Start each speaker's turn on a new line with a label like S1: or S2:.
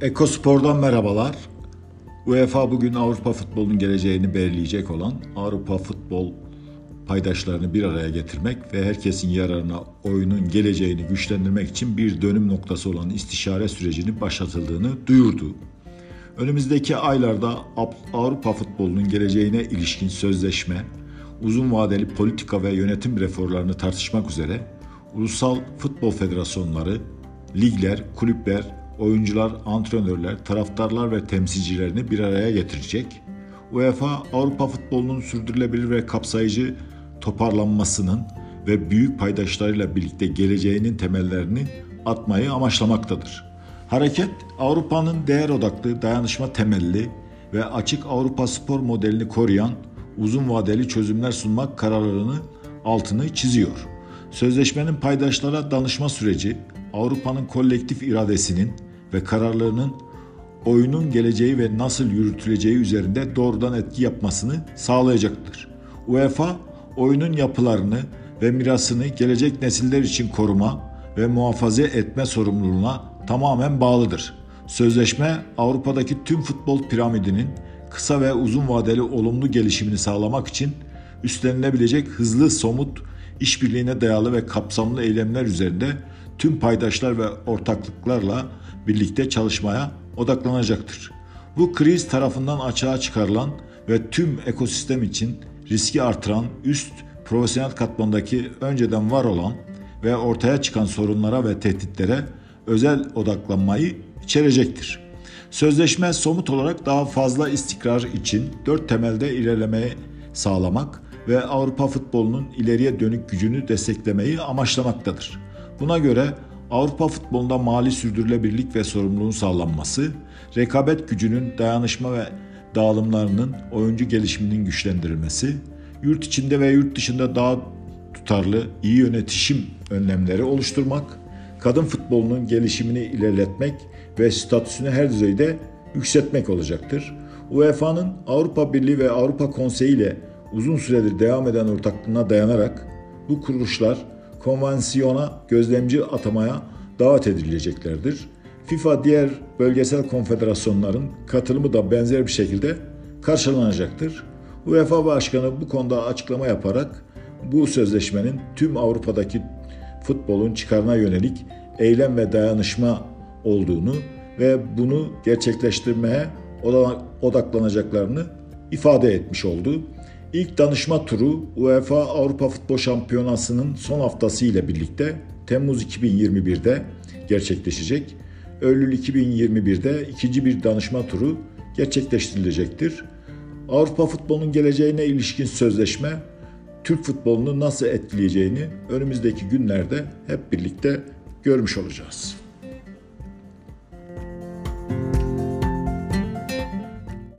S1: Ekospor'dan merhabalar. UEFA bugün Avrupa futbolunun geleceğini belirleyecek olan Avrupa futbol paydaşlarını bir araya getirmek ve herkesin yararına oyunun geleceğini güçlendirmek için bir dönüm noktası olan istişare sürecini başlatıldığını duyurdu. Önümüzdeki aylarda Avrupa futbolunun geleceğine ilişkin sözleşme, uzun vadeli politika ve yönetim reformlarını tartışmak üzere ulusal futbol federasyonları, ligler, kulüpler, oyuncular, antrenörler, taraftarlar ve temsilcilerini bir araya getirecek. UEFA Avrupa futbolunun sürdürülebilir ve kapsayıcı toparlanmasının ve büyük paydaşlarıyla birlikte geleceğinin temellerini atmayı amaçlamaktadır. Hareket Avrupa'nın değer odaklı, dayanışma temelli ve açık Avrupa spor modelini koruyan uzun vadeli çözümler sunmak kararlarını altını çiziyor. Sözleşmenin paydaşlara danışma süreci Avrupa'nın kolektif iradesinin ve kararlarının oyunun geleceği ve nasıl yürütüleceği üzerinde doğrudan etki yapmasını sağlayacaktır. UEFA oyunun yapılarını ve mirasını gelecek nesiller için koruma ve muhafaza etme sorumluluğuna tamamen bağlıdır. Sözleşme Avrupa'daki tüm futbol piramidinin kısa ve uzun vadeli olumlu gelişimini sağlamak için üstlenilebilecek hızlı, somut, işbirliğine dayalı ve kapsamlı eylemler üzerinde tüm paydaşlar ve ortaklıklarla birlikte çalışmaya odaklanacaktır. Bu kriz tarafından açığa çıkarılan ve tüm ekosistem için riski artıran üst profesyonel katmandaki önceden var olan ve ortaya çıkan sorunlara ve tehditlere özel odaklanmayı içerecektir. Sözleşme somut olarak daha fazla istikrar için dört temelde ilerlemeyi sağlamak ve Avrupa futbolunun ileriye dönük gücünü desteklemeyi amaçlamaktadır. Buna göre Avrupa futbolunda mali sürdürülebilirlik ve sorumluluğun sağlanması, rekabet gücünün dayanışma ve dağılımlarının oyuncu gelişiminin güçlendirilmesi, yurt içinde ve yurt dışında daha tutarlı iyi yönetişim önlemleri oluşturmak, kadın futbolunun gelişimini ilerletmek ve statüsünü her düzeyde yükseltmek olacaktır. UEFA'nın Avrupa Birliği ve Avrupa Konseyi ile uzun süredir devam eden ortaklığına dayanarak bu kuruluşlar konvansiyona gözlemci atamaya davet edileceklerdir. FIFA diğer bölgesel konfederasyonların katılımı da benzer bir şekilde karşılanacaktır. UEFA Başkanı bu konuda açıklama yaparak bu sözleşmenin tüm Avrupa'daki futbolun çıkarına yönelik eylem ve dayanışma olduğunu ve bunu gerçekleştirmeye odaklanacaklarını ifade etmiş oldu. İlk danışma turu UEFA Avrupa Futbol Şampiyonası'nın son haftası ile birlikte Temmuz 2021'de gerçekleşecek. Eylül 2021'de ikinci bir danışma turu gerçekleştirilecektir. Avrupa futbolunun geleceğine ilişkin sözleşme Türk futbolunu nasıl etkileyeceğini önümüzdeki günlerde hep birlikte görmüş olacağız.